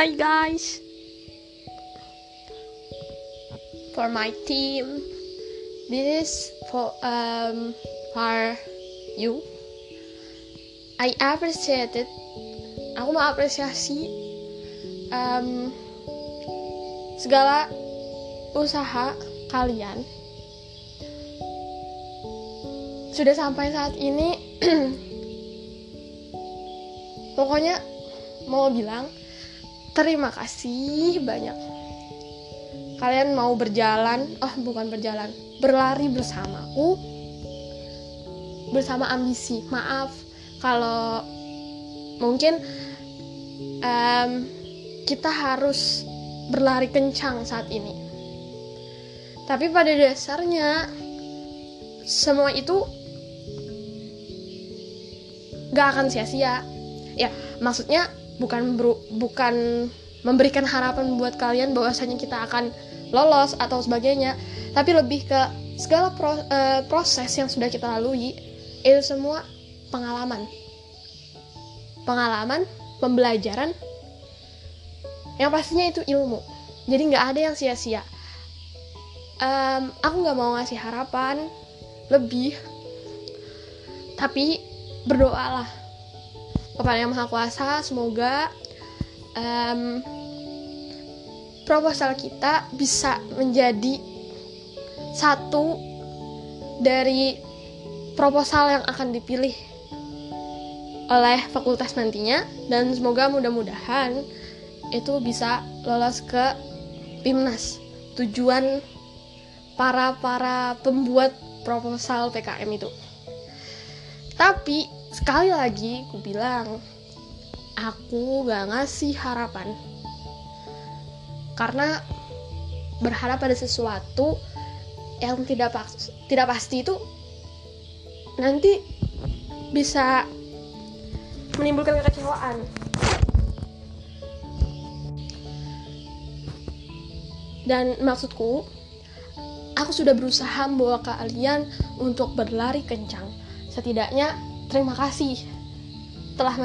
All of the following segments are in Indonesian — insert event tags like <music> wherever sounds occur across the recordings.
Hi guys. For my team, this is for um for you. I appreciate it. Aku mau apresiasi um, segala usaha kalian sudah sampai saat ini <clears throat> pokoknya mau bilang terima kasih banyak. Kalian mau berjalan? Oh bukan berjalan. Berlari bersamaku bersama ambisi. Maaf kalau mungkin um, kita harus berlari kencang saat ini. Tapi pada dasarnya semua itu gak akan sia-sia. Ya maksudnya bukan beru, bukan memberikan harapan buat kalian bahwasanya kita akan lolos atau sebagainya tapi lebih ke segala pro, uh, proses yang sudah kita lalui itu semua pengalaman. Pengalaman pembelajaran yang pastinya itu ilmu. Jadi nggak ada yang sia-sia. Um, aku nggak mau ngasih harapan lebih tapi berdoalah kepada yang maha kuasa semoga um, proposal kita bisa menjadi satu dari proposal yang akan dipilih oleh fakultas nantinya dan semoga mudah-mudahan itu bisa lolos ke PIMNAS tujuan para para pembuat proposal PKM itu. Tapi sekali lagi aku bilang aku gak ngasih harapan. Karena berharap pada sesuatu yang tidak pas tidak pasti itu nanti bisa menimbulkan kekecewaan. Dan maksudku aku sudah berusaha membawa kalian untuk berlari kencang. Setidaknya terima kasih telah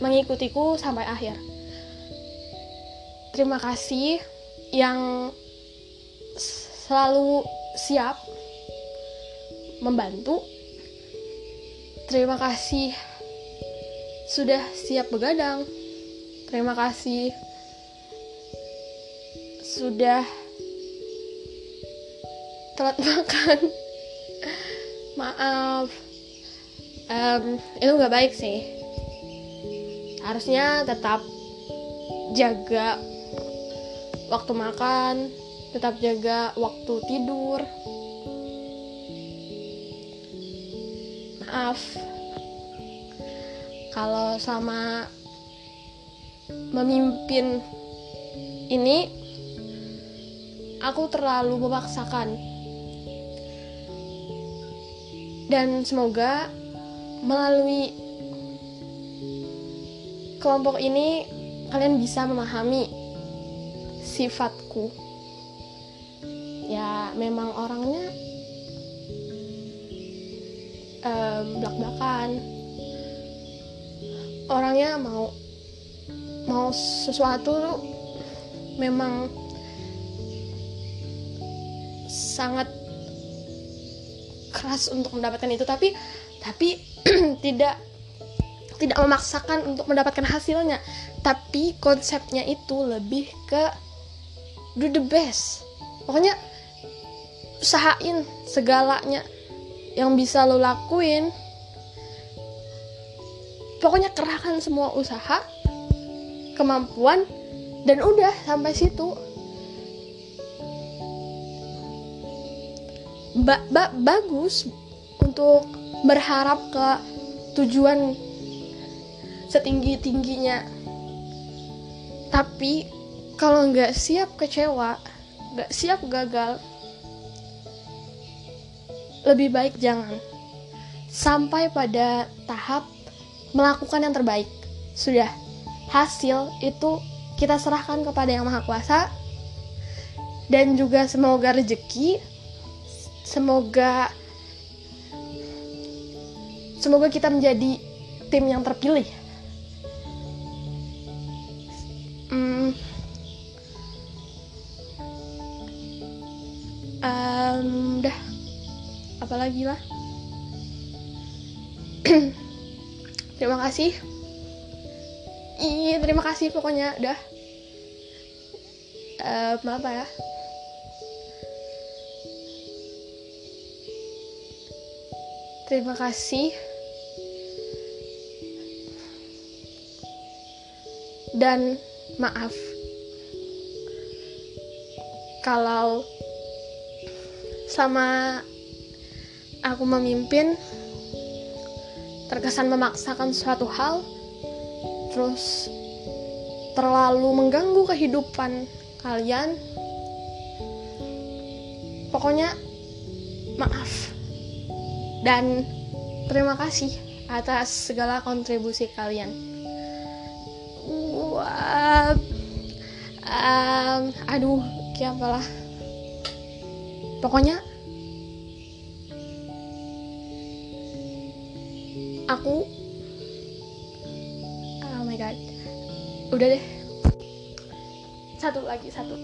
mengikutiku sampai akhir terima kasih yang selalu siap membantu terima kasih sudah siap begadang. Terima kasih sudah telat <laughs> makan. Maaf, um, itu nggak baik sih. Harusnya tetap jaga waktu makan, tetap jaga waktu tidur. Maaf, kalau sama memimpin ini aku terlalu memaksakan dan semoga melalui kelompok ini kalian bisa memahami sifatku. Ya memang orangnya um, belak-belakan. Orangnya mau mau sesuatu tuh memang sangat keras untuk mendapatkan itu. Tapi tapi <clears throat> tidak tidak memaksakan untuk mendapatkan hasilnya. Tapi konsepnya itu lebih ke do the best. Pokoknya usahain segalanya yang bisa lo lakuin. Pokoknya kerahkan semua usaha kemampuan dan udah sampai situ. Ba ba bagus untuk berharap ke tujuan setinggi tingginya tapi kalau nggak siap kecewa nggak siap gagal lebih baik jangan. Sampai pada tahap melakukan yang terbaik. Sudah, hasil itu kita serahkan kepada Yang Maha Kuasa. Dan juga semoga rezeki semoga Semoga kita menjadi tim yang terpilih. Hmm. Um, dah, apalagi lah. <clears throat> terima kasih. Iya, terima kasih pokoknya, dah. Uh, maaf ya. Terima kasih. Dan maaf. Kalau selama aku memimpin terkesan memaksakan suatu hal terus terlalu mengganggu kehidupan kalian pokoknya maaf. Dan terima kasih atas segala kontribusi kalian wah. Um, aduh kayak apalah pokoknya aku oh my god. Udah deh. Satu lagi satu.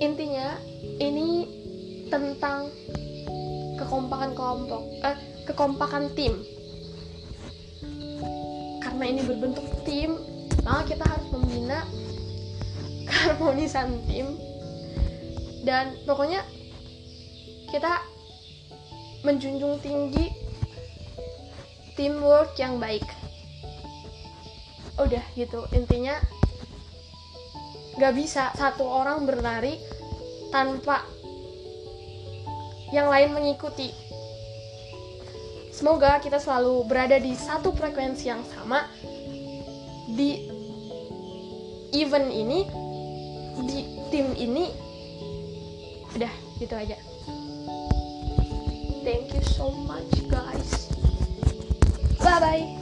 Intinya ini tentang kekompakan kelompok eh, kekompakan tim karena ini berbentuk tim maka kita harus membina keharmonisan tim. Dan pokoknya kita menjunjung tinggi teamwork yang baik. Udah gitu intinya gak bisa satu orang berlari tanpa yang lain mengikuti semoga kita selalu berada di satu frekuensi yang sama. Di event ini di tim ini. Udah gitu aja. Thank you so much guys. Bye bye